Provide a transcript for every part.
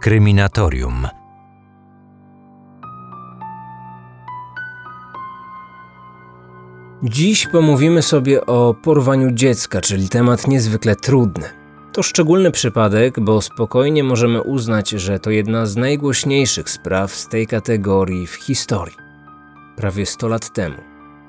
Kryminatorium. Dziś pomówimy sobie o porwaniu dziecka, czyli temat niezwykle trudny. To szczególny przypadek, bo spokojnie możemy uznać, że to jedna z najgłośniejszych spraw z tej kategorii w historii. Prawie 100 lat temu,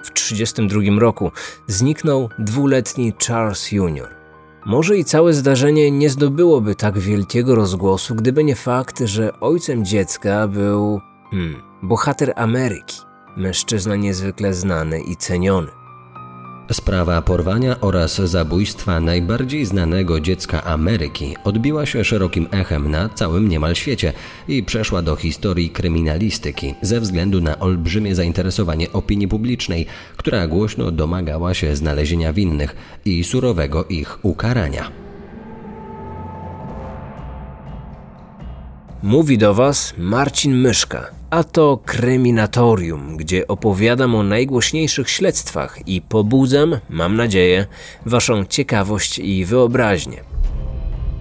w 1932 roku, zniknął dwuletni Charles Jr. Może i całe zdarzenie nie zdobyłoby tak wielkiego rozgłosu, gdyby nie fakt, że ojcem dziecka był hmm, bohater Ameryki, mężczyzna niezwykle znany i ceniony. Sprawa porwania oraz zabójstwa najbardziej znanego dziecka Ameryki odbiła się szerokim echem na całym niemal świecie i przeszła do historii kryminalistyki ze względu na olbrzymie zainteresowanie opinii publicznej, która głośno domagała się znalezienia winnych i surowego ich ukarania. Mówi do Was Marcin Myszka, a to Kryminatorium, gdzie opowiadam o najgłośniejszych śledztwach i pobudzam, mam nadzieję, Waszą ciekawość i wyobraźnię.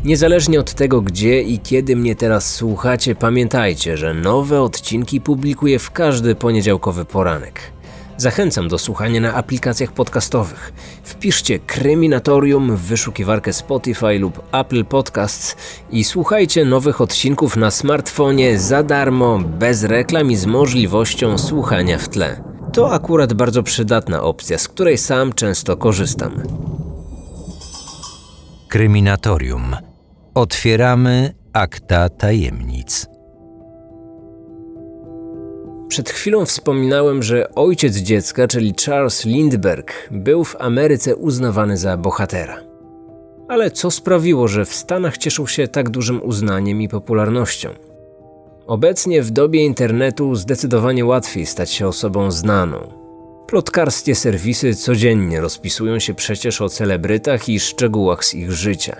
Niezależnie od tego, gdzie i kiedy mnie teraz słuchacie, pamiętajcie, że nowe odcinki publikuję w każdy poniedziałkowy poranek. Zachęcam do słuchania na aplikacjach podcastowych. Wpiszcie Kryminatorium w wyszukiwarkę Spotify lub Apple Podcasts i słuchajcie nowych odcinków na smartfonie za darmo, bez reklam i z możliwością słuchania w tle. To akurat bardzo przydatna opcja, z której sam często korzystam. Kryminatorium. Otwieramy akta tajemnic. Przed chwilą wspominałem, że ojciec dziecka, czyli Charles Lindbergh, był w Ameryce uznawany za bohatera. Ale co sprawiło, że w Stanach cieszył się tak dużym uznaniem i popularnością? Obecnie w dobie internetu zdecydowanie łatwiej stać się osobą znaną. Plotkarskie serwisy codziennie rozpisują się przecież o celebrytach i szczegółach z ich życia.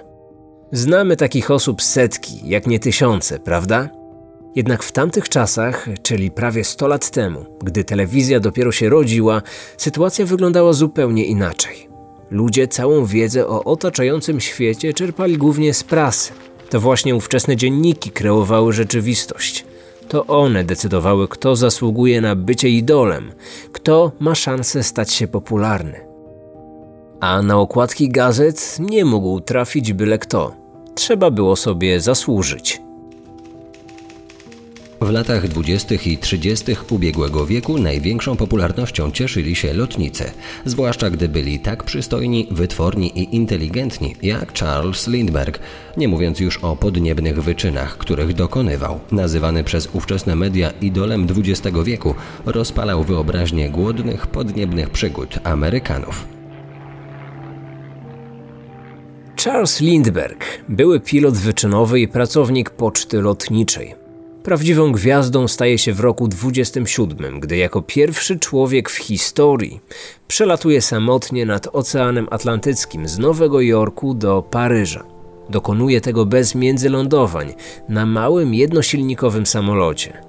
Znamy takich osób setki, jak nie tysiące, prawda? Jednak w tamtych czasach, czyli prawie 100 lat temu, gdy telewizja dopiero się rodziła, sytuacja wyglądała zupełnie inaczej. Ludzie całą wiedzę o otaczającym świecie czerpali głównie z prasy. To właśnie ówczesne dzienniki kreowały rzeczywistość. To one decydowały, kto zasługuje na bycie idolem, kto ma szansę stać się popularny. A na okładki gazet nie mógł trafić byle kto. Trzeba było sobie zasłużyć. W latach 20. i 30. ubiegłego wieku największą popularnością cieszyli się lotnicy, zwłaszcza gdy byli tak przystojni, wytworni i inteligentni jak Charles Lindbergh, nie mówiąc już o podniebnych wyczynach, których dokonywał. Nazywany przez ówczesne media idolem XX wieku, rozpalał wyobraźnię głodnych, podniebnych przygód Amerykanów. Charles Lindbergh, były pilot wyczynowy i pracownik poczty lotniczej. Prawdziwą gwiazdą staje się w roku 27, gdy jako pierwszy człowiek w historii przelatuje samotnie nad Oceanem Atlantyckim z Nowego Jorku do Paryża. Dokonuje tego bez międzylądowań na małym jednosilnikowym samolocie.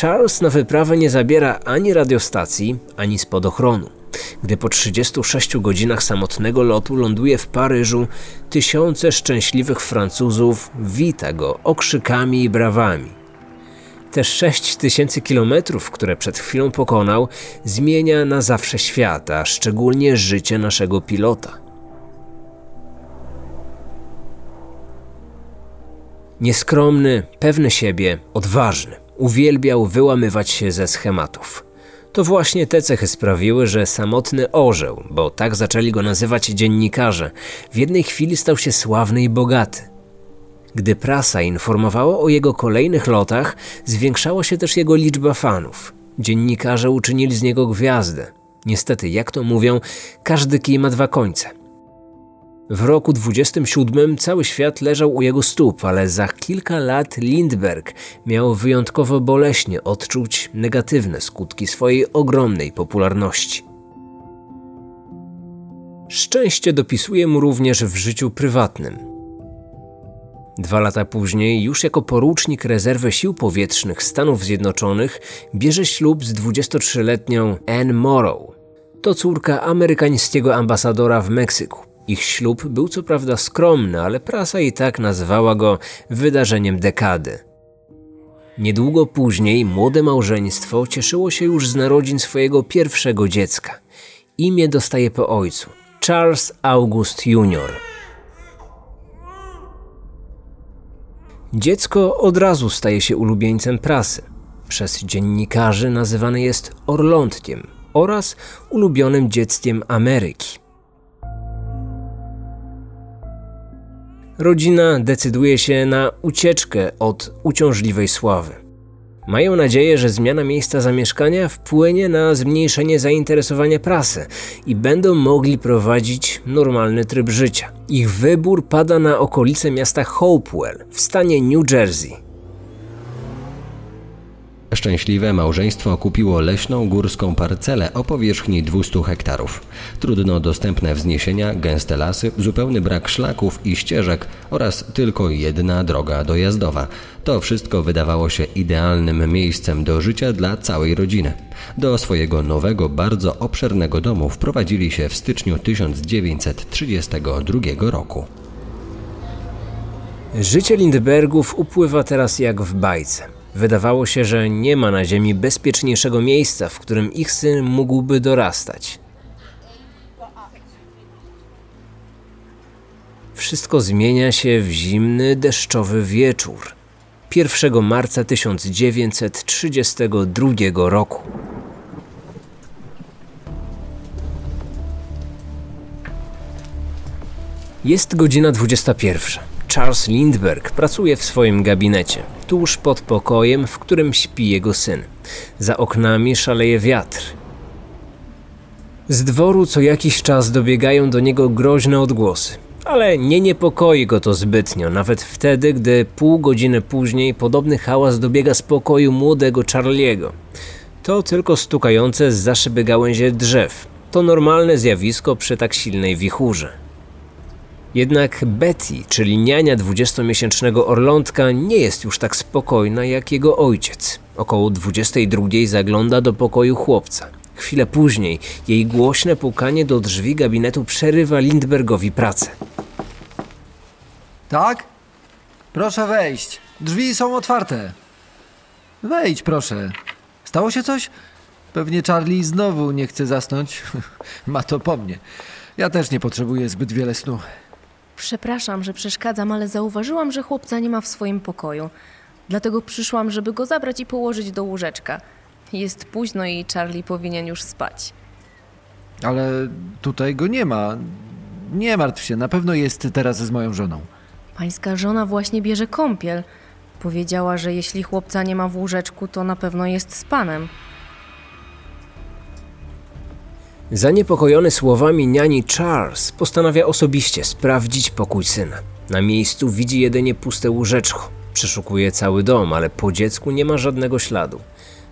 Charles na wyprawę nie zabiera ani radiostacji, ani spadochronu. Gdy po 36 godzinach samotnego lotu ląduje w Paryżu, tysiące szczęśliwych Francuzów wita go okrzykami i brawami. Te 6 tysięcy kilometrów, które przed chwilą pokonał, zmienia na zawsze świat, a szczególnie życie naszego pilota. Nieskromny, pewny siebie, odważny, uwielbiał wyłamywać się ze schematów. To właśnie te cechy sprawiły, że samotny orzeł, bo tak zaczęli go nazywać dziennikarze, w jednej chwili stał się sławny i bogaty. Gdy prasa informowała o jego kolejnych lotach, zwiększała się też jego liczba fanów. Dziennikarze uczynili z niego gwiazdę. Niestety, jak to mówią, każdy kij ma dwa końce – w roku 27 cały świat leżał u jego stóp, ale za kilka lat Lindbergh miał wyjątkowo boleśnie odczuć negatywne skutki swojej ogromnej popularności. Szczęście dopisuje mu również w życiu prywatnym. Dwa lata później, już jako porucznik rezerwy sił powietrznych Stanów Zjednoczonych, bierze ślub z 23-letnią Anne Morrow. To córka amerykańskiego ambasadora w Meksyku Ich ślub był co prawda skromny, ale prasa i tak nazwała go wydarzeniem dekady. Niedługo później młode małżeństwo cieszyło się już z narodzin swojego pierwszego dziecka. Imię dostaje po ojcu Charles August Jr. Dziecko od razu staje się ulubieńcem prasy. Przez dziennikarzy nazywane jest Orlątkiem oraz ulubionym dzieckiem Ameryki. Rodzina decyduje się na ucieczkę od uciążliwej sławy. Mają nadzieję, że zmiana miejsca zamieszkania wpłynie na zmniejszenie zainteresowania prasy i będą mogli prowadzić normalny tryb życia. Ich wybór pada na okolice miasta Hopewell w stanie New Jersey. Szczęśliwe małżeństwo kupiło leśną górską parcelę o powierzchni 200 hektarów. Trudno dostępne wzniesienia, gęste lasy, zupełny brak szlaków i ścieżek oraz tylko jedna droga dojazdowa. To wszystko wydawało się idealnym miejscem do życia dla całej rodziny. Do swojego nowego, bardzo obszernego domu wprowadzili się w styczniu 1932 roku. Życie Lindbergów upływa teraz jak w bajce. Wydawało się, że nie ma na Ziemi bezpieczniejszego miejsca, w którym ich syn mógłby dorastać. Wszystko zmienia się w zimny, deszczowy wieczór 1 marca 1932 roku. Jest godzina 21. Charles Lindbergh pracuje w swoim gabinecie, tuż pod pokojem, w którym śpi jego syn. Za oknami szaleje wiatr. Z dworu co jakiś czas dobiegają do niego groźne odgłosy, ale nie niepokoi go to zbytnio, nawet wtedy, gdy pół godziny później podobny hałas dobiega z pokoju młodego Charliego. To tylko stukające z za szyby gałęzie drzew. To normalne zjawisko przy tak silnej wichurze. Jednak Betty, czyli niania 20-miesięcznego Orlątka, nie jest już tak spokojna jak jego ojciec. Około 22 zagląda do pokoju chłopca. Chwilę później jej głośne pukanie do drzwi gabinetu przerywa Lindbergowi pracę. Tak? Proszę wejść. Drzwi są otwarte. Wejdź, proszę. Stało się coś? Pewnie Charlie znowu nie chce zasnąć. Ma to po mnie. Ja też nie potrzebuję zbyt wiele snu. Przepraszam, że przeszkadzam, ale zauważyłam, że chłopca nie ma w swoim pokoju. Dlatego przyszłam, żeby go zabrać i położyć do łóżeczka. Jest późno i Charlie powinien już spać. Ale tutaj go nie ma. Nie martw się, na pewno jest teraz z moją żoną. Pańska żona właśnie bierze kąpiel. Powiedziała, że jeśli chłopca nie ma w łóżeczku, to na pewno jest z panem. Zaniepokojony słowami niani Charles postanawia osobiście sprawdzić pokój syna. Na miejscu widzi jedynie puste łóżeczko. Przeszukuje cały dom, ale po dziecku nie ma żadnego śladu.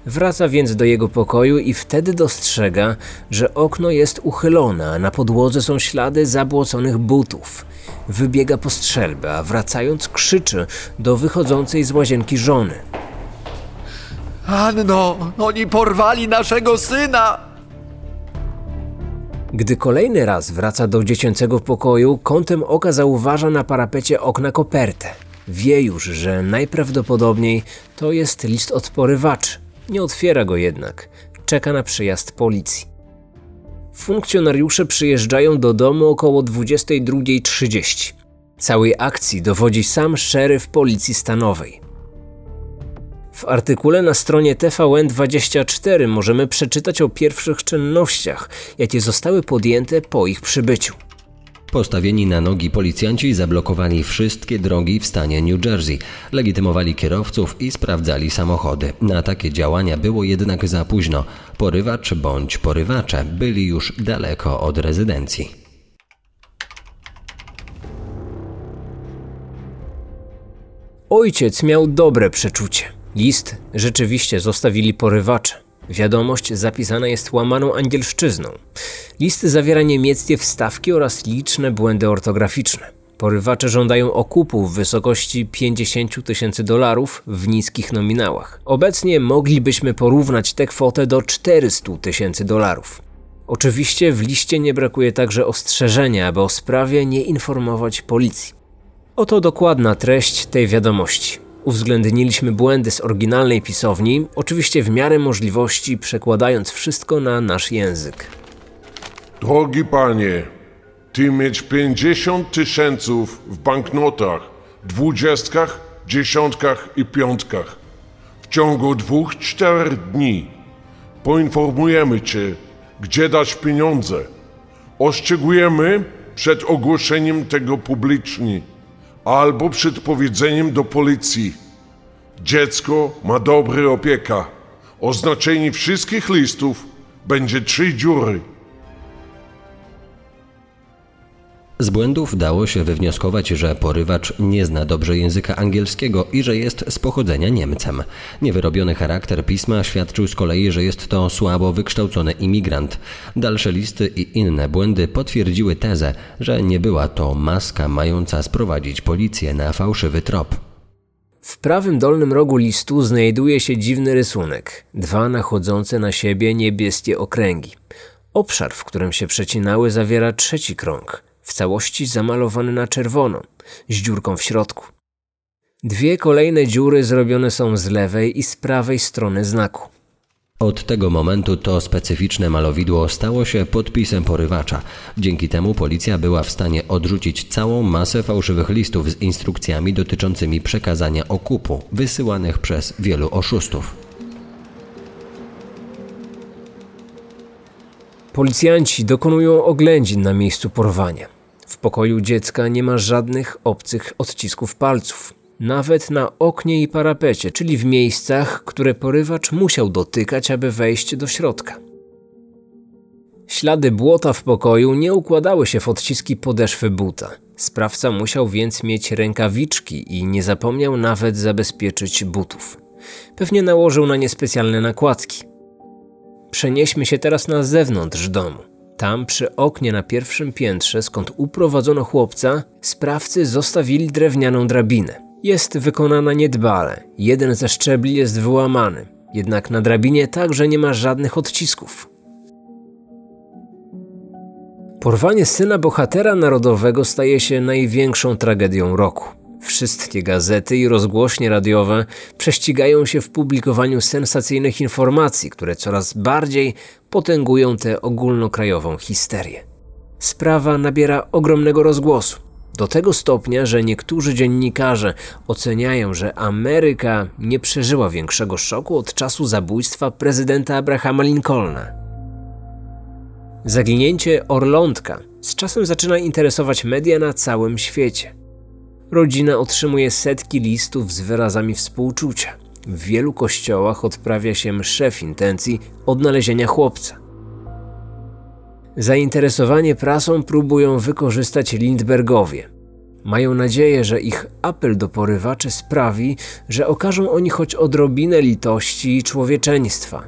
Wraca więc do jego pokoju i wtedy dostrzega, że okno jest uchylone, a na podłodze są ślady zabłoconych butów. Wybiega po strzelbę, a wracając krzyczy do wychodzącej z łazienki żony. Anno, oni porwali naszego syna! Gdy kolejny raz wraca do dziecięcego pokoju, kątem oka zauważa na parapecie okna kopertę. Wie już, że najprawdopodobniej to jest list od porywaczy. Nie otwiera go jednak. Czeka na przyjazd policji. Funkcjonariusze przyjeżdżają do domu około 22.30. Całej akcji dowodzi sam szeryf policji stanowej. W artykule na stronie TVN24 możemy przeczytać o pierwszych czynnościach, jakie zostały podjęte po ich przybyciu. Postawieni na nogi policjanci zablokowali wszystkie drogi w stanie New Jersey, legitymowali kierowców i sprawdzali samochody. Na takie działania było jednak za późno. Porywacz bądź porywacze byli już daleko od rezydencji. Ojciec miał dobre przeczucie. List rzeczywiście zostawili porywacze. Wiadomość zapisana jest łamaną angielszczyzną. List zawiera niemieckie wstawki oraz liczne błędy ortograficzne. Porywacze żądają okupu w wysokości 50 tysięcy dolarów w niskich nominałach. Obecnie moglibyśmy porównać tę kwotę do 400 tysięcy dolarów. Oczywiście w liście nie brakuje także ostrzeżenia, aby o sprawie nie informować policji. Oto dokładna treść tej wiadomości. Uwzględniliśmy błędy z oryginalnej pisowni, oczywiście w miarę możliwości przekładając wszystko na nasz język. Drogi panie, ty mieć 50 tysięców w banknotach, dwudziestkach, dziesiątkach i piątkach. W ciągu dwóch, czterech dni poinformujemy cię, gdzie dać pieniądze. Ostrzegujemy przed ogłoszeniem tego publicznie albo przed powiedzeniem do policji. Dziecko ma dobry opieka. Oznaczenie wszystkich listów będzie trzy dziury. Z błędów dało się wywnioskować, że porywacz nie zna dobrze języka angielskiego i że jest z pochodzenia Niemcem. Niewyrobiony charakter pisma świadczył z kolei, że jest to słabo wykształcony imigrant. Dalsze listy i inne błędy potwierdziły tezę, że nie była to maska mająca sprowadzić policję na fałszywy trop. W prawym dolnym rogu listu znajduje się dziwny rysunek. Dwa nachodzące na siebie niebieskie okręgi. Obszar, w którym się przecinały, zawiera trzeci krąg, w całości zamalowany na czerwono, z dziurką w środku. Dwie kolejne dziury zrobione są z lewej i z prawej strony znaku. Od tego momentu to specyficzne malowidło stało się podpisem porywacza. Dzięki temu policja była w stanie odrzucić całą masę fałszywych listów z instrukcjami dotyczącymi przekazania okupu, wysyłanych przez wielu oszustów. Policjanci dokonują oględzin na miejscu porwania. W pokoju dziecka nie ma żadnych obcych odcisków palców. Nawet na oknie i parapecie, czyli w miejscach, które porywacz musiał dotykać, aby wejść do środka. Ślady błota w pokoju nie układały się w odciski podeszwy buta. Sprawca musiał więc mieć rękawiczki i nie zapomniał nawet zabezpieczyć butów. Pewnie nałożył na nie specjalne nakładki. Przenieśmy się teraz na zewnątrz domu. Tam, przy oknie na pierwszym piętrze, skąd uprowadzono chłopca, sprawcy zostawili drewnianą drabinę. Jest wykonana niedbale. Jeden ze szczebli jest wyłamany, jednak na drabinie także nie ma żadnych odcisków. Porwanie syna bohatera narodowego staje się największą tragedią roku. Wszystkie gazety i rozgłośnie radiowe prześcigają się w publikowaniu sensacyjnych informacji, które coraz bardziej potęgują tę ogólnokrajową histerię. Sprawa nabiera ogromnego rozgłosu. Do tego stopnia, że niektórzy dziennikarze oceniają, że Ameryka nie przeżyła większego szoku od czasu zabójstwa prezydenta Abrahama Lincolna. Zaginięcie Orlątka z czasem zaczyna interesować media na całym świecie. Rodzina otrzymuje setki listów z wyrazami współczucia. W wielu kościołach odprawia się msze w intencji odnalezienia chłopca. Zainteresowanie prasą próbują wykorzystać Lindbergowie. Mają nadzieję, że ich apel do porywaczy sprawi, że okażą oni choć odrobinę litości i człowieczeństwa.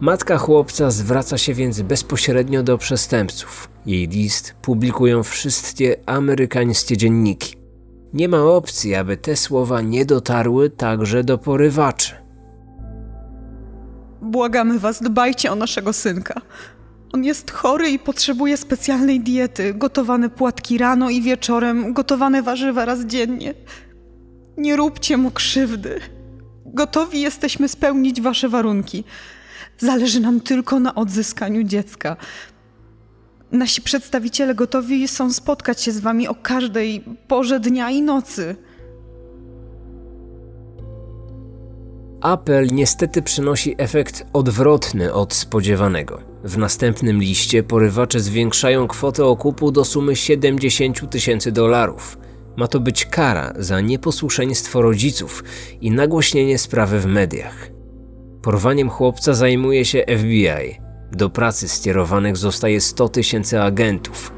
Matka chłopca zwraca się więc bezpośrednio do przestępców. Jej list publikują wszystkie amerykańskie dzienniki. Nie ma opcji, aby te słowa nie dotarły także do porywaczy. Błagamy was, dbajcie o naszego synka. On jest chory i potrzebuje specjalnej diety. Gotowane płatki rano i wieczorem, gotowane warzywa raz dziennie. Nie róbcie mu krzywdy. Gotowi jesteśmy spełnić wasze warunki. Zależy nam tylko na odzyskaniu dziecka. Nasi przedstawiciele gotowi są spotkać się z wami o każdej porze dnia i nocy. Apel niestety przynosi efekt odwrotny od spodziewanego. W następnym liście porywacze zwiększają kwotę okupu do sumy 70 tysięcy dolarów. Ma to być kara za nieposłuszeństwo rodziców i nagłośnienie sprawy w mediach. Porwaniem chłopca zajmuje się FBI. Do pracy skierowanych zostaje 100 tysięcy agentów.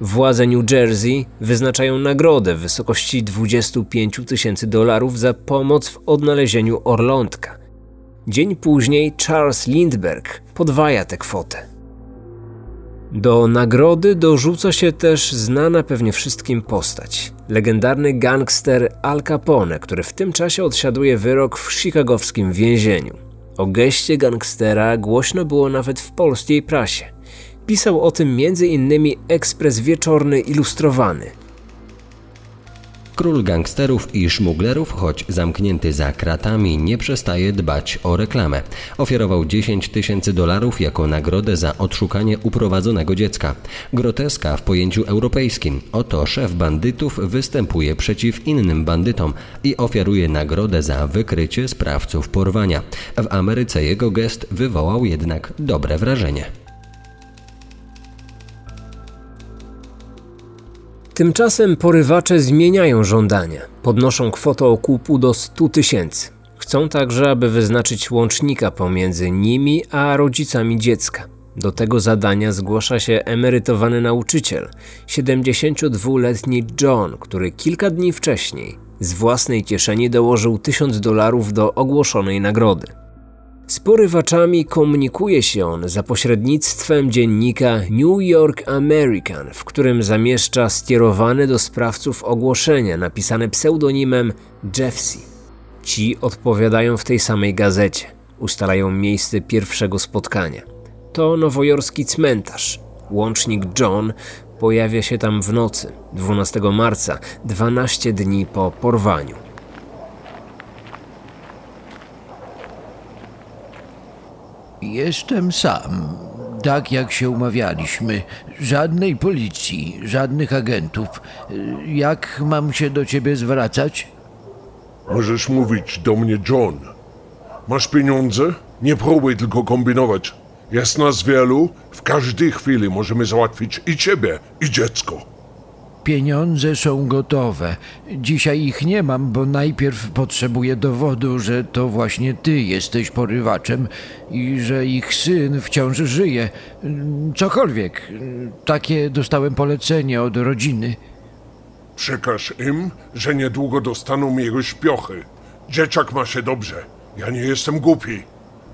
Władze New Jersey wyznaczają nagrodę w wysokości 25 tysięcy dolarów za pomoc w odnalezieniu Orlątka. Dzień później Charles Lindbergh podwaja tę kwotę. Do nagrody dorzuca się też znana pewnie wszystkim postać. Legendarny gangster Al Capone, który w tym czasie odsiaduje wyrok w chicagowskim więzieniu. O geście gangstera głośno było nawet w polskiej prasie. Pisał o tym m.in. Ekspres Wieczorny Ilustrowany – Król gangsterów i szmuglerów, choć zamknięty za kratami, nie przestaje dbać o reklamę. Ofiarował 10 tysięcy dolarów jako nagrodę za odszukanie uprowadzonego dziecka. Groteska w pojęciu europejskim. Oto szef bandytów występuje przeciw innym bandytom i ofiaruje nagrodę za wykrycie sprawców porwania. W Ameryce jego gest wywołał jednak dobre wrażenie. Tymczasem porywacze zmieniają żądania. Podnoszą kwotę okupu do 100 tysięcy. Chcą także, aby wyznaczyć łącznika pomiędzy nimi a rodzicami dziecka. Do tego zadania zgłasza się emerytowany nauczyciel, 72-letni John, który kilka dni wcześniej z własnej kieszeni dołożył 1000 dolarów do ogłoszonej nagrody. Z porywaczami komunikuje się on za pośrednictwem dziennika New York American, w którym zamieszcza skierowane do sprawców ogłoszenia napisane pseudonimem Jeffsy. Ci odpowiadają w tej samej gazecie, ustalają miejsce pierwszego spotkania. To nowojorski cmentarz. Łącznik John pojawia się tam w nocy, 12 marca, 12 dni po porwaniu. Jestem sam, tak jak się umawialiśmy. Żadnej policji, żadnych agentów. Jak mam się do ciebie zwracać? Możesz mówić do mnie John. Masz pieniądze? Nie próbuj tylko kombinować. Jest nas wielu, w każdej chwili możemy załatwić i ciebie, i dziecko. Pieniądze są gotowe. Dzisiaj ich nie mam, bo najpierw potrzebuję dowodu, że to właśnie ty jesteś porywaczem i że ich syn wciąż żyje. Cokolwiek. Takie dostałem polecenie od rodziny. Przekaż im, że niedługo dostaną jego śpiochy. Dzieciak ma się dobrze. Ja nie jestem głupi.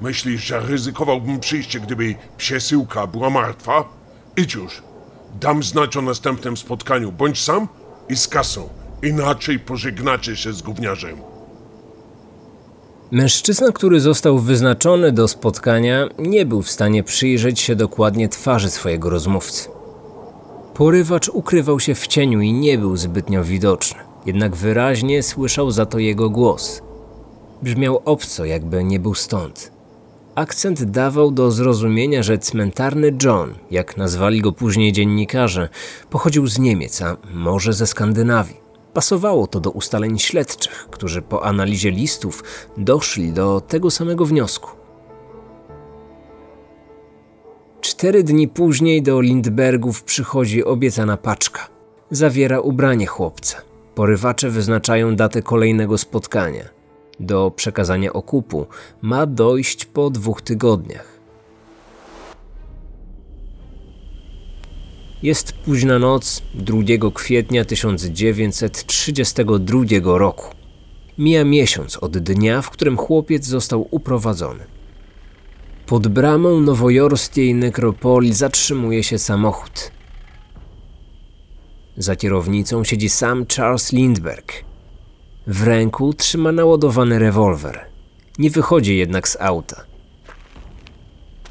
Myślisz, że ryzykowałbym przyjście, gdyby przesyłka była martwa? Idź już. Dam znać o następnym spotkaniu. Bądź sam i z kasą. Inaczej pożegnacie się z gówniarzem. Mężczyzna, który został wyznaczony do spotkania, nie był w stanie przyjrzeć się dokładnie twarzy swojego rozmówcy. Porywacz ukrywał się w cieniu i nie był zbytnio widoczny, jednak wyraźnie słyszał za to jego głos. Brzmiał obco, jakby nie był stąd. Akcent dawał do zrozumienia, że cmentarny John, jak nazwali go później dziennikarze, pochodził z Niemiec, a może ze Skandynawii. Pasowało to do ustaleń śledczych, którzy po analizie listów doszli do tego samego wniosku. Cztery dni później do Lindbergów przychodzi obiecana paczka. Zawiera ubranie chłopca. Porywacze wyznaczają datę kolejnego spotkania – do przekazania okupu ma dojść po dwóch tygodniach. Jest późna noc 2 kwietnia 1932 roku. Mija miesiąc od dnia, w którym chłopiec został uprowadzony. Pod bramą nowojorskiej nekropolii zatrzymuje się samochód. Za kierownicą siedzi sam Charles Lindbergh, w ręku trzyma naładowany rewolwer. Nie wychodzi jednak z auta.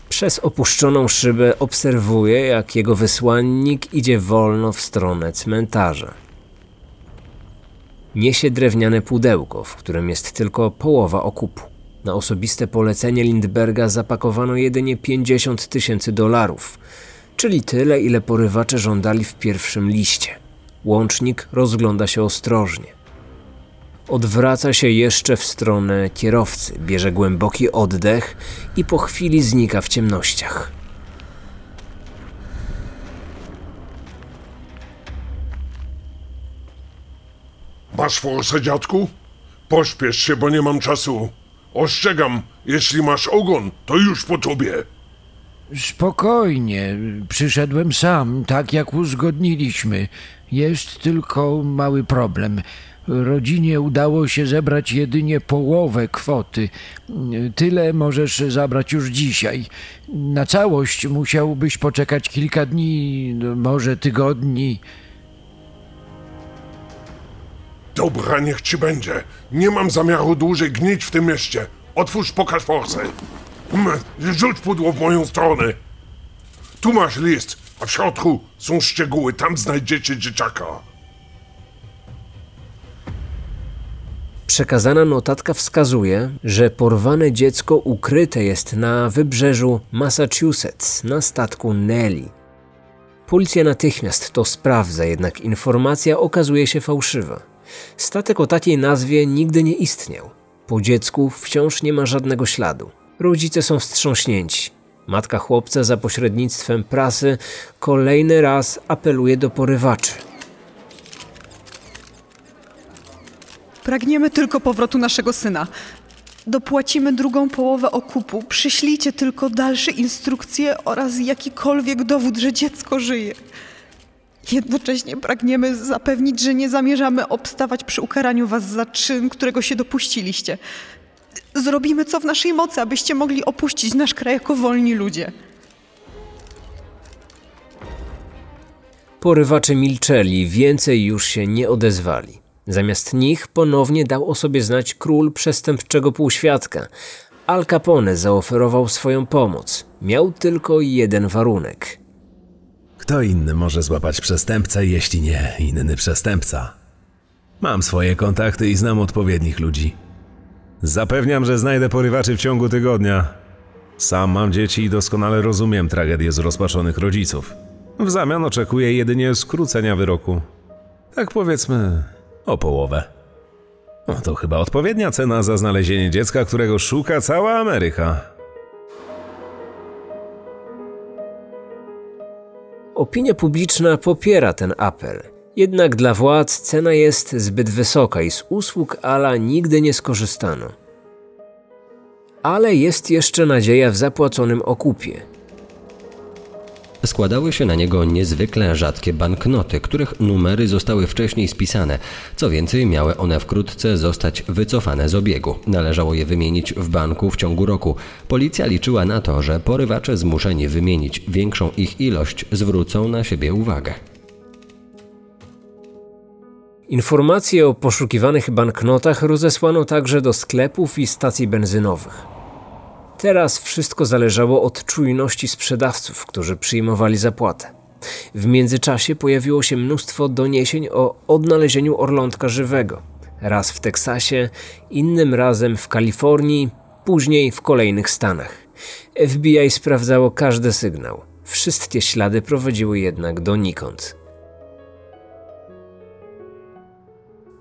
Przez opuszczoną szybę obserwuje, jak jego wysłannik idzie wolno w stronę cmentarza. Niesie drewniane pudełko, w którym jest tylko połowa okupu. Na osobiste polecenie Lindberga zapakowano jedynie 50 tysięcy dolarów, czyli tyle, ile porywacze żądali w pierwszym liście. Łącznik rozgląda się ostrożnie. Odwraca się jeszcze w stronę kierowcy, bierze głęboki oddech i po chwili znika w ciemnościach. Masz forsę, dziadku? Pośpiesz się, bo nie mam czasu. Ostrzegam, jeśli masz ogon, to już po tobie. Spokojnie, przyszedłem sam, tak jak uzgodniliśmy. Jest tylko mały problem. Rodzinie udało się zebrać jedynie połowę kwoty. Tyle możesz zabrać już dzisiaj. Na całość musiałbyś poczekać kilka dni, może tygodni. Dobra, niech ci będzie. Nie mam zamiaru dłużej gnić w tym mieście. Otwórz, pokaż forsę. Mm, Rzuć pudło w moją stronę. Tu masz list, a w środku są szczegóły. Tam znajdziecie dzieciaka. Przekazana notatka wskazuje, że porwane dziecko ukryte jest na wybrzeżu Massachusetts na statku Nelly. Policja natychmiast to sprawdza, jednak informacja okazuje się fałszywa. Statek o takiej nazwie nigdy nie istniał. Po dziecku wciąż nie ma żadnego śladu. Rodzice są wstrząśnięci. Matka chłopca za pośrednictwem prasy kolejny raz apeluje do porywaczy. Pragniemy tylko powrotu naszego syna. Dopłacimy drugą połowę okupu. Przyślijcie tylko dalsze instrukcje oraz jakikolwiek dowód, że dziecko żyje. Jednocześnie pragniemy zapewnić, że nie zamierzamy obstawać przy ukaraniu was za czyn, którego się dopuściliście. Zrobimy co w naszej mocy, abyście mogli opuścić nasz kraj jako wolni ludzie. Porywacze milczeli, więcej już się nie odezwali. Zamiast nich ponownie dał o sobie znać król przestępczego półświadka. Al Capone zaoferował swoją pomoc. Miał tylko jeden warunek. Kto inny może złapać przestępcę, jeśli nie inny przestępca? Mam swoje kontakty i znam odpowiednich ludzi. Zapewniam, że znajdę porywaczy w ciągu tygodnia. Sam mam dzieci i doskonale rozumiem tragedię zrozpaczonych rodziców. W zamian oczekuję jedynie skrócenia wyroku. Tak powiedzmy, o połowę. No to chyba odpowiednia cena za znalezienie dziecka, którego szuka cała Ameryka. Opinia publiczna popiera ten apel. Jednak dla władz cena jest zbyt wysoka i z usług Ala nigdy nie skorzystano. Ale jest jeszcze nadzieja w zapłaconym okupie. Składały się na niego niezwykle rzadkie banknoty, których numery zostały wcześniej spisane. Co więcej, miały one wkrótce zostać wycofane z obiegu. Należało je wymienić w banku w ciągu roku. Policja liczyła na to, że porywacze zmuszeni wymienić większą ich ilość zwrócą na siebie uwagę. Informacje o poszukiwanych banknotach rozesłano także do sklepów i stacji benzynowych. Teraz wszystko zależało od czujności sprzedawców, którzy przyjmowali zapłatę. W międzyczasie pojawiło się mnóstwo doniesień o odnalezieniu orlątka żywego. Raz w Teksasie, innym razem w Kalifornii, później w kolejnych Stanach. FBI sprawdzało każdy sygnał. Wszystkie ślady prowadziły jednak donikąd.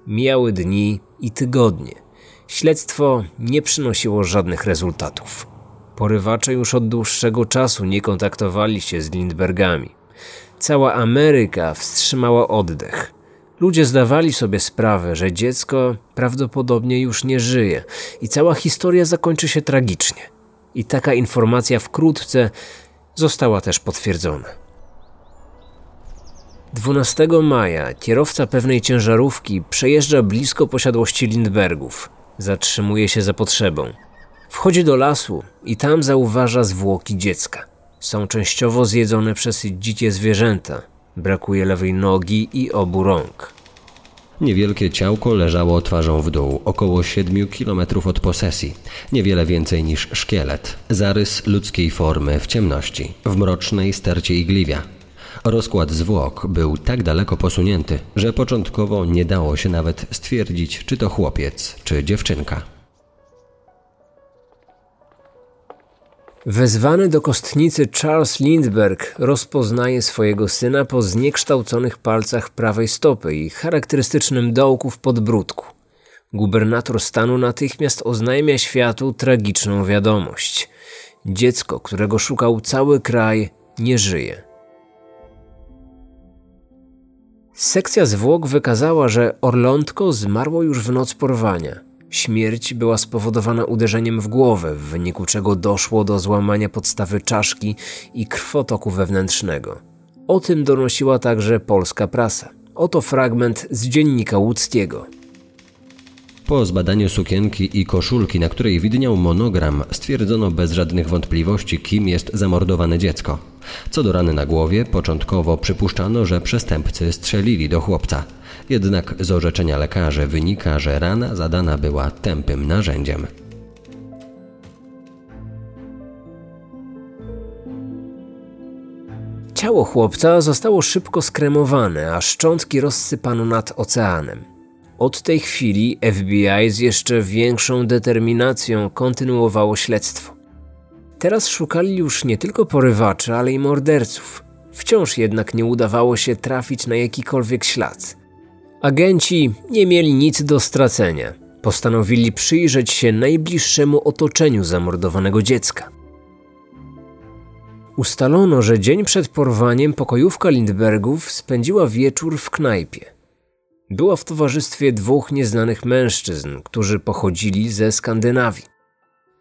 Mijały dni i tygodnie. Śledztwo nie przynosiło żadnych rezultatów. Porywacze już od dłuższego czasu nie kontaktowali się z Lindbergami. Cała Ameryka wstrzymała oddech. Ludzie zdawali sobie sprawę, że dziecko prawdopodobnie już nie żyje i cała historia zakończy się tragicznie. I taka informacja wkrótce została też potwierdzona. 12 maja kierowca pewnej ciężarówki przejeżdża blisko posiadłości Lindbergów. Zatrzymuje się za potrzebą. Wchodzi do lasu i tam zauważa zwłoki dziecka. Są częściowo zjedzone przez dzikie zwierzęta. Brakuje lewej nogi i obu rąk. Niewielkie ciałko leżało twarzą w dół, około 7 km od posesji. Niewiele więcej niż szkielet. Zarys ludzkiej formy w ciemności, w mrocznej stercie igliwia. Rozkład zwłok był tak daleko posunięty, że początkowo nie dało się nawet stwierdzić, czy to chłopiec, czy dziewczynka. Wezwany do kostnicy Charles Lindbergh rozpoznaje swojego syna po zniekształconych palcach prawej stopy i charakterystycznym dołku w podbródku. Gubernator stanu natychmiast oznajmia światu tragiczną wiadomość. Dziecko, którego szukał cały kraj, nie żyje. Sekcja zwłok wykazała, że Orlątko zmarło już w noc porwania. Śmierć była spowodowana uderzeniem w głowę, w wyniku czego doszło do złamania podstawy czaszki i krwotoku wewnętrznego. O tym donosiła także polska prasa. Oto fragment z dziennika łódzkiego. Po zbadaniu sukienki i koszulki, na której widniał monogram, stwierdzono bez żadnych wątpliwości, kim jest zamordowane dziecko. Co do rany na głowie, początkowo przypuszczano, że przestępcy strzelili do chłopca. Jednak z orzeczenia lekarzy wynika, że rana zadana była tępym narzędziem. Ciało chłopca zostało szybko skremowane, a szczątki rozsypano nad oceanem. Od tej chwili FBI z jeszcze większą determinacją kontynuowało śledztwo. Teraz szukali już nie tylko porywaczy, ale i morderców. Wciąż jednak nie udawało się trafić na jakikolwiek ślad. Agenci nie mieli nic do stracenia. Postanowili przyjrzeć się najbliższemu otoczeniu zamordowanego dziecka. Ustalono, że dzień przed porwaniem pokojówka Lindbergów spędziła wieczór w knajpie. Była w towarzystwie dwóch nieznanych mężczyzn, którzy pochodzili ze Skandynawii.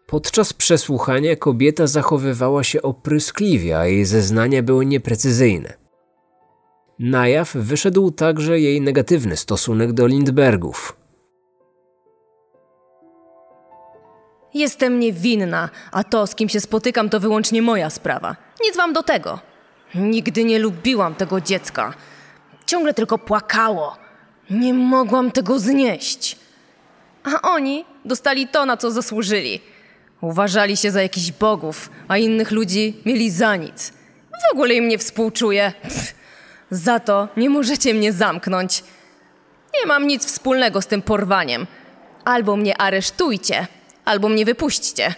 Podczas przesłuchania kobieta zachowywała się opryskliwie, a jej zeznania były nieprecyzyjne. Na jaw wyszedł także jej negatywny stosunek do Lindbergów. Jestem niewinna, a to, z kim się spotykam, to wyłącznie moja sprawa. Nic wam do tego. Nigdy nie lubiłam tego dziecka. Ciągle tylko płakało. Nie mogłam tego znieść. A oni dostali to, na co zasłużyli. Uważali się za jakichś bogów, a innych ludzi mieli za nic. W ogóle im nie współczuję. Pff, za to nie możecie mnie zamknąć. Nie mam nic wspólnego z tym porwaniem. Albo mnie aresztujcie, albo mnie wypuśćcie.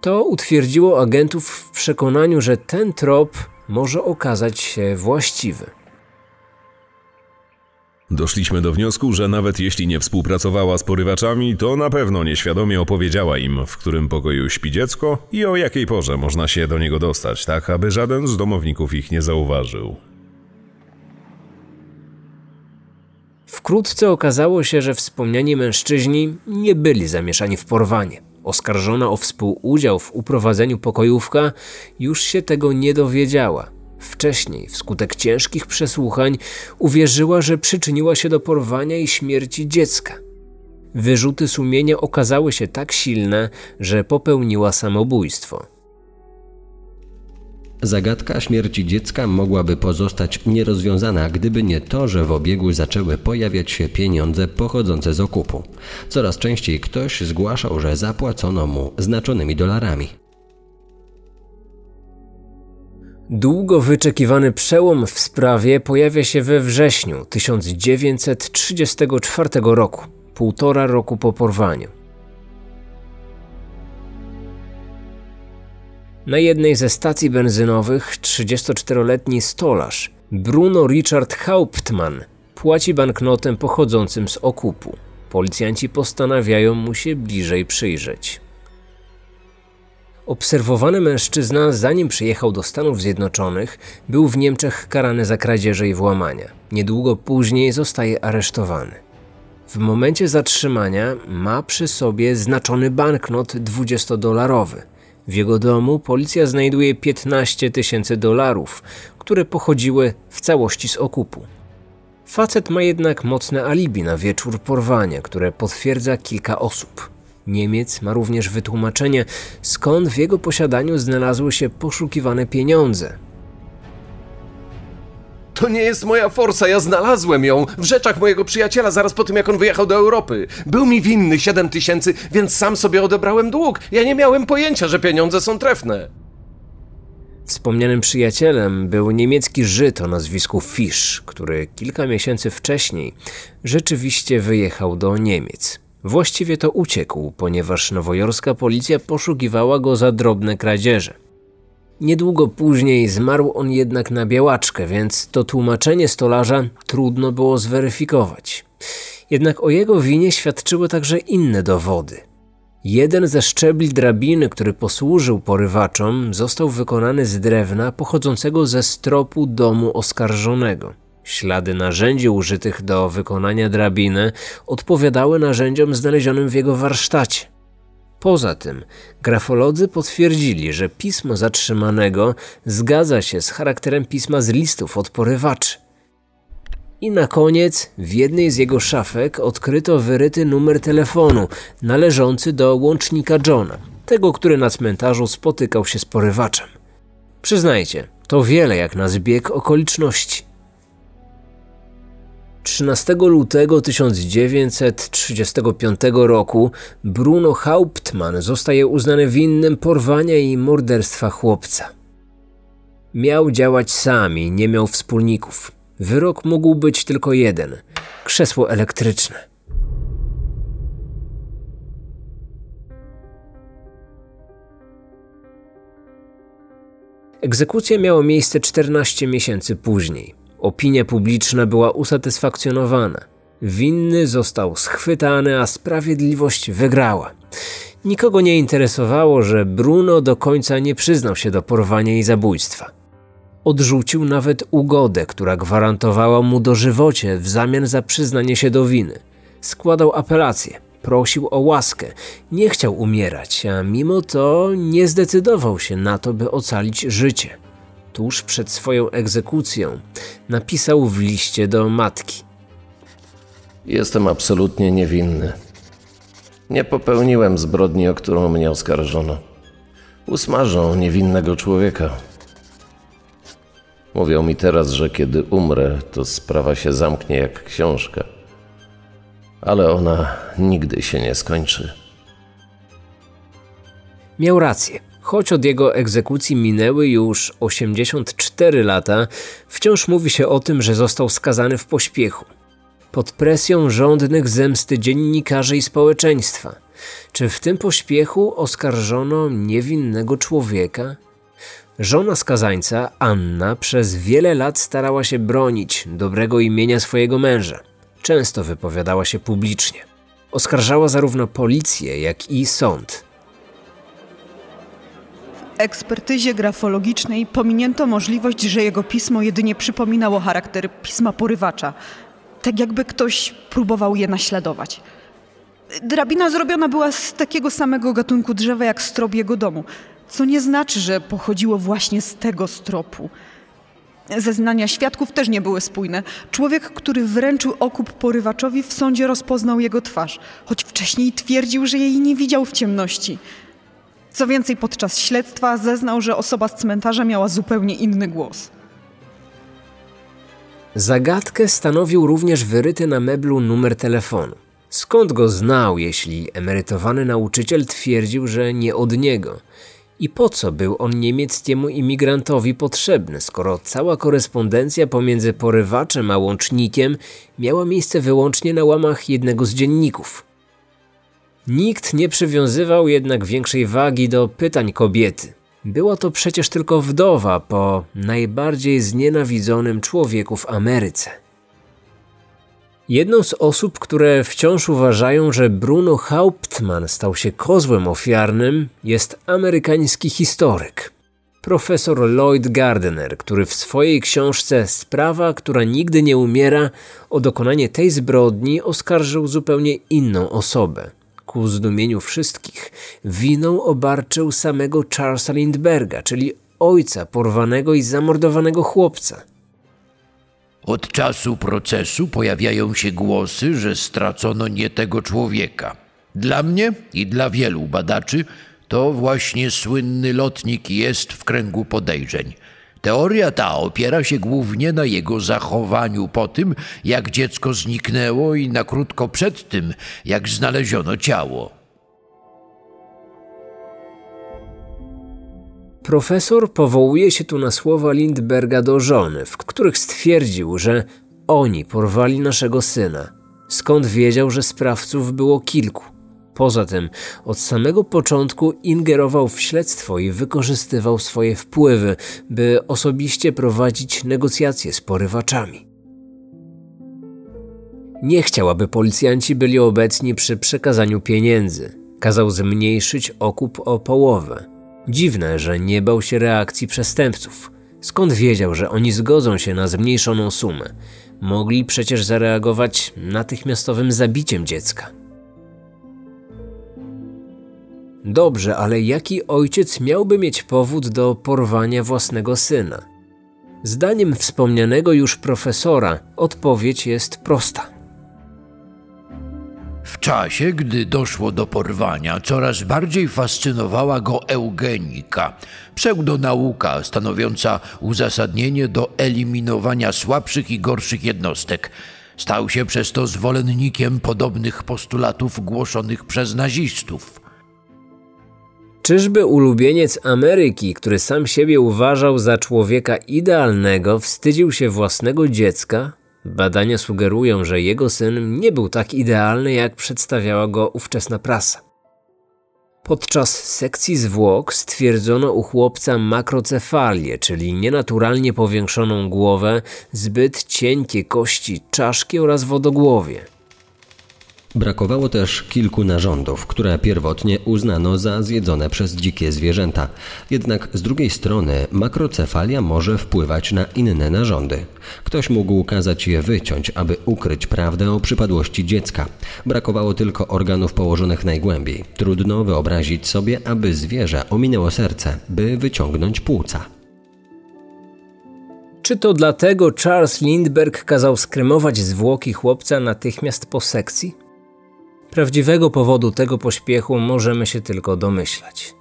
To utwierdziło agentów w przekonaniu, że ten trop może okazać się właściwy. Doszliśmy do wniosku, że nawet jeśli nie współpracowała z porywaczami, to na pewno nieświadomie opowiedziała im, w którym pokoju śpi dziecko i o jakiej porze można się do niego dostać, tak aby żaden z domowników ich nie zauważył. Wkrótce okazało się, że wspomniani mężczyźni nie byli zamieszani w porwanie. Oskarżona o współudział w uprowadzeniu pokojówka już się tego nie dowiedziała. Wcześniej, wskutek ciężkich przesłuchań, uwierzyła, że przyczyniła się do porwania i śmierci dziecka. Wyrzuty sumienia okazały się tak silne, że popełniła samobójstwo. Zagadka śmierci dziecka mogłaby pozostać nierozwiązana, gdyby nie to, że w obiegu zaczęły pojawiać się pieniądze pochodzące z okupu. Coraz częściej ktoś zgłaszał, że zapłacono mu znaczonymi dolarami. Długo wyczekiwany przełom w sprawie pojawia się we wrześniu 1934 roku, półtora roku po porwaniu. Na jednej ze stacji benzynowych 34-letni stolarz Bruno Richard Hauptmann płaci banknotem pochodzącym z okupu. Policjanci postanawiają mu się bliżej przyjrzeć. Obserwowany mężczyzna, zanim przyjechał do Stanów Zjednoczonych, był w Niemczech karany za kradzieże i włamania. Niedługo później zostaje aresztowany. W momencie zatrzymania ma przy sobie znaczony banknot 20-dolarowy. W jego domu policja znajduje 15 tysięcy dolarów, które pochodziły w całości z okupu. Facet ma jednak mocne alibi na wieczór porwania, które potwierdza kilka osób. Niemiec ma również wytłumaczenie, skąd w jego posiadaniu znalazły się poszukiwane pieniądze. To nie jest moja forsa, ja znalazłem ją w rzeczach mojego przyjaciela zaraz po tym, jak on wyjechał do Europy. Był mi winny 7 tysięcy, więc sam sobie odebrałem dług. Ja nie miałem pojęcia, że pieniądze są trefne. Wspomnianym przyjacielem był niemiecki Żyd o nazwisku Fisch, który kilka miesięcy wcześniej rzeczywiście wyjechał do Niemiec. Właściwie to uciekł, ponieważ nowojorska policja poszukiwała go za drobne kradzieże. Niedługo później zmarł on jednak na białaczkę, więc to tłumaczenie stolarza trudno było zweryfikować. Jednak o jego winie świadczyły także inne dowody. Jeden ze szczebli drabiny, który posłużył porywaczom, został wykonany z drewna pochodzącego ze stropu domu oskarżonego. Ślady narzędzi użytych do wykonania drabiny odpowiadały narzędziom znalezionym w jego warsztacie. Poza tym, grafolodzy potwierdzili, że pismo zatrzymanego zgadza się z charakterem pisma z listów od porywaczy. I na koniec w jednej z jego szafek odkryto wyryty numer telefonu należący do łącznika Johna, tego, który na cmentarzu spotykał się z porywaczem. Przyznajcie, to wiele jak na zbieg okoliczności. 13 lutego 1935 roku Bruno Hauptmann zostaje uznany winnym porwania i morderstwa chłopca. Miał działać sam i nie miał wspólników. Wyrok mógł być tylko jeden krzesło elektryczne. Egzekucja miała miejsce 14 miesięcy później. Opinia publiczna była usatysfakcjonowana. Winny został schwytany, a sprawiedliwość wygrała. Nikogo nie interesowało, że Bruno do końca nie przyznał się do porwania i zabójstwa. Odrzucił nawet ugodę, która gwarantowała mu dożywocie w zamian za przyznanie się do winy. Składał apelację, prosił o łaskę, nie chciał umierać, a mimo to nie zdecydował się na to, by ocalić życie. Tuż przed swoją egzekucją napisał w liście do matki: Jestem absolutnie niewinny. Nie popełniłem zbrodni, o którą mnie oskarżono. Usmażą niewinnego człowieka. Mówią mi teraz, że kiedy umrę, to sprawa się zamknie jak książka. Ale ona nigdy się nie skończy. Miał rację. Choć od jego egzekucji minęły już 84 lata, wciąż mówi się o tym, że został skazany w pośpiechu. Pod presją żądnych zemsty dziennikarzy i społeczeństwa. Czy w tym pośpiechu oskarżono niewinnego człowieka? Żona skazańca, Anna, przez wiele lat starała się bronić dobrego imienia swojego męża. Często wypowiadała się publicznie. Oskarżała zarówno policję, jak i sąd. Ekspertyzie grafologicznej pominięto możliwość, że jego pismo jedynie przypominało charakter pisma porywacza. Tak jakby ktoś próbował je naśladować. Drabina zrobiona była z takiego samego gatunku drzewa jak strop jego domu co nie znaczy, że pochodziło właśnie z tego stropu. Zeznania świadków też nie były spójne. Człowiek, który wręczył okup porywaczowi, w sądzie rozpoznał jego twarz, choć wcześniej twierdził, że jej nie widział w ciemności. Co więcej, podczas śledztwa zeznał, że osoba z cmentarza miała zupełnie inny głos. Zagadkę stanowił również wyryty na meblu numer telefonu. Skąd go znał, jeśli emerytowany nauczyciel twierdził, że nie od niego? I po co był on niemieckiemu imigrantowi potrzebny, skoro cała korespondencja pomiędzy porywaczem a łącznikiem miała miejsce wyłącznie na łamach jednego z dzienników? Nikt nie przywiązywał jednak większej wagi do pytań kobiety. Była to przecież tylko wdowa po najbardziej znienawidzonym człowieku w Ameryce. Jedną z osób, które wciąż uważają, że Bruno Hauptmann stał się kozłem ofiarnym, jest amerykański historyk. Profesor Lloyd Gardner, który w swojej książce Sprawa, która nigdy nie umiera, o dokonanie tej zbrodni oskarżył zupełnie inną osobę. Ku zdumieniu wszystkich, winą obarczył samego Charlesa Lindberga, czyli ojca porwanego i zamordowanego chłopca. Od czasu procesu pojawiają się głosy, że stracono nie tego człowieka. Dla mnie i dla wielu badaczy to właśnie słynny lotnik jest w kręgu podejrzeń. Teoria ta opiera się głównie na jego zachowaniu po tym, jak dziecko zniknęło i na krótko przed tym, jak znaleziono ciało. Profesor powołuje się tu na słowa Lindberga do żony, w których stwierdził, że oni porwali naszego syna. Skąd wiedział, że sprawców było kilku? Poza tym, od samego początku ingerował w śledztwo i wykorzystywał swoje wpływy, by osobiście prowadzić negocjacje z porywaczami. Nie chciał, aby policjanci byli obecni przy przekazaniu pieniędzy. Kazał zmniejszyć okup o połowę. Dziwne, że nie bał się reakcji przestępców. Skąd wiedział, że oni zgodzą się na zmniejszoną sumę? Mogli przecież zareagować natychmiastowym zabiciem dziecka. Dobrze, ale jaki ojciec miałby mieć powód do porwania własnego syna? Zdaniem wspomnianego już profesora, odpowiedź jest prosta. W czasie, gdy doszło do porwania, coraz bardziej fascynowała go eugenika, pseudonauka stanowiąca uzasadnienie do eliminowania słabszych i gorszych jednostek. Stał się przez to zwolennikiem podobnych postulatów głoszonych przez nazistów. Czyżby ulubieniec Ameryki, który sam siebie uważał za człowieka idealnego, wstydził się własnego dziecka? Badania sugerują, że jego syn nie był tak idealny, jak przedstawiała go ówczesna prasa. Podczas sekcji zwłok stwierdzono u chłopca makrocefalię, czyli nienaturalnie powiększoną głowę, zbyt cienkie kości czaszki oraz wodogłowie. Brakowało też kilku narządów, które pierwotnie uznano za zjedzone przez dzikie zwierzęta. Jednak z drugiej strony makrocefalia może wpływać na inne narządy. Ktoś mógł kazać je wyciąć, aby ukryć prawdę o przypadłości dziecka. Brakowało tylko organów położonych najgłębiej. Trudno wyobrazić sobie, aby zwierzę ominęło serce, by wyciągnąć płuca. Czy to dlatego Charles Lindbergh kazał skremować zwłoki chłopca natychmiast po sekcji? Prawdziwego powodu tego pośpiechu możemy się tylko domyślać.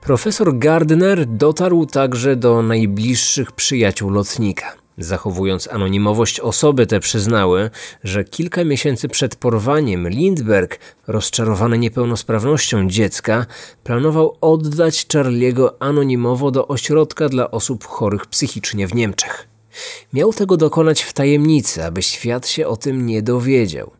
Profesor Gardner dotarł także do najbliższych przyjaciół lotnika. Zachowując anonimowość, osoby te przyznały, że kilka miesięcy przed porwaniem Lindbergh, rozczarowany niepełnosprawnością dziecka, planował oddać Charliego anonimowo do ośrodka dla osób chorych psychicznie w Niemczech. Miał tego dokonać w tajemnicy, aby świat się o tym nie dowiedział.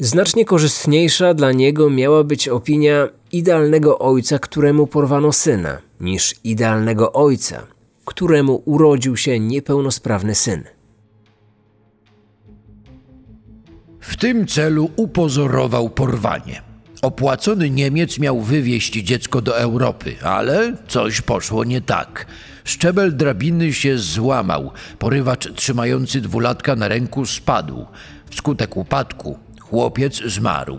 Znacznie korzystniejsza dla niego miała być opinia idealnego ojca, któremu porwano syna, niż idealnego ojca, któremu urodził się niepełnosprawny syn. W tym celu upozorował porwanie. Opłacony Niemiec miał wywieźć dziecko do Europy, ale coś poszło nie tak. Szczebel drabiny się złamał, porywacz trzymający dwulatka na ręku spadł. Wskutek upadku Chłopiec zmarł.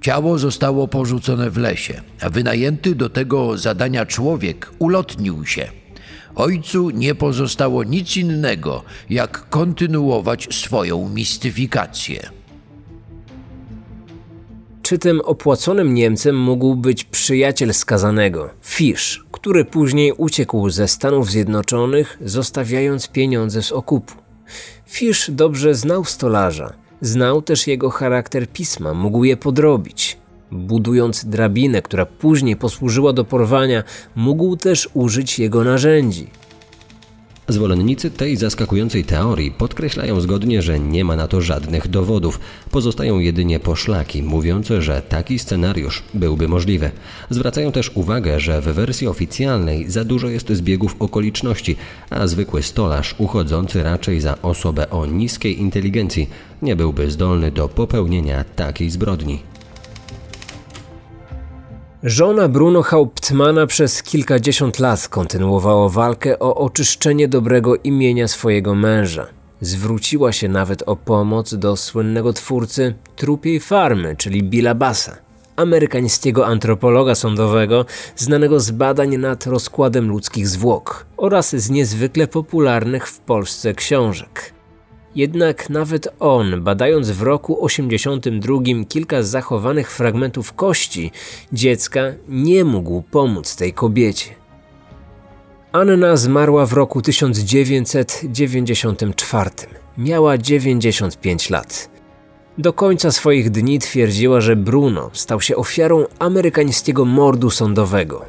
Ciało zostało porzucone w lesie, a wynajęty do tego zadania człowiek ulotnił się. Ojcu nie pozostało nic innego, jak kontynuować swoją mistyfikację. Czy tym opłaconym Niemcem mógł być przyjaciel skazanego, Fish, który później uciekł ze Stanów Zjednoczonych, zostawiając pieniądze z okupu? Fish dobrze znał stolarza Znał też jego charakter pisma, mógł je podrobić. Budując drabinę, która później posłużyła do porwania, mógł też użyć jego narzędzi. Zwolennicy tej zaskakującej teorii podkreślają zgodnie, że nie ma na to żadnych dowodów. Pozostają jedynie poszlaki mówiące, że taki scenariusz byłby możliwy. Zwracają też uwagę, że w wersji oficjalnej za dużo jest zbiegów okoliczności, a zwykły stolarz uchodzący raczej za osobę o niskiej inteligencji nie byłby zdolny do popełnienia takiej zbrodni. Żona Bruno Hauptmana przez kilkadziesiąt lat kontynuowała walkę o oczyszczenie dobrego imienia swojego męża. Zwróciła się nawet o pomoc do słynnego twórcy trupiej farmy, czyli Billa Bassa, amerykańskiego antropologa sądowego znanego z badań nad rozkładem ludzkich zwłok oraz z niezwykle popularnych w Polsce książek. Jednak nawet on, badając w roku 82 kilka zachowanych fragmentów kości dziecka, nie mógł pomóc tej kobiecie. Anna zmarła w roku 1994. Miała 95 lat. Do końca swoich dni twierdziła, że Bruno stał się ofiarą amerykańskiego mordu sądowego.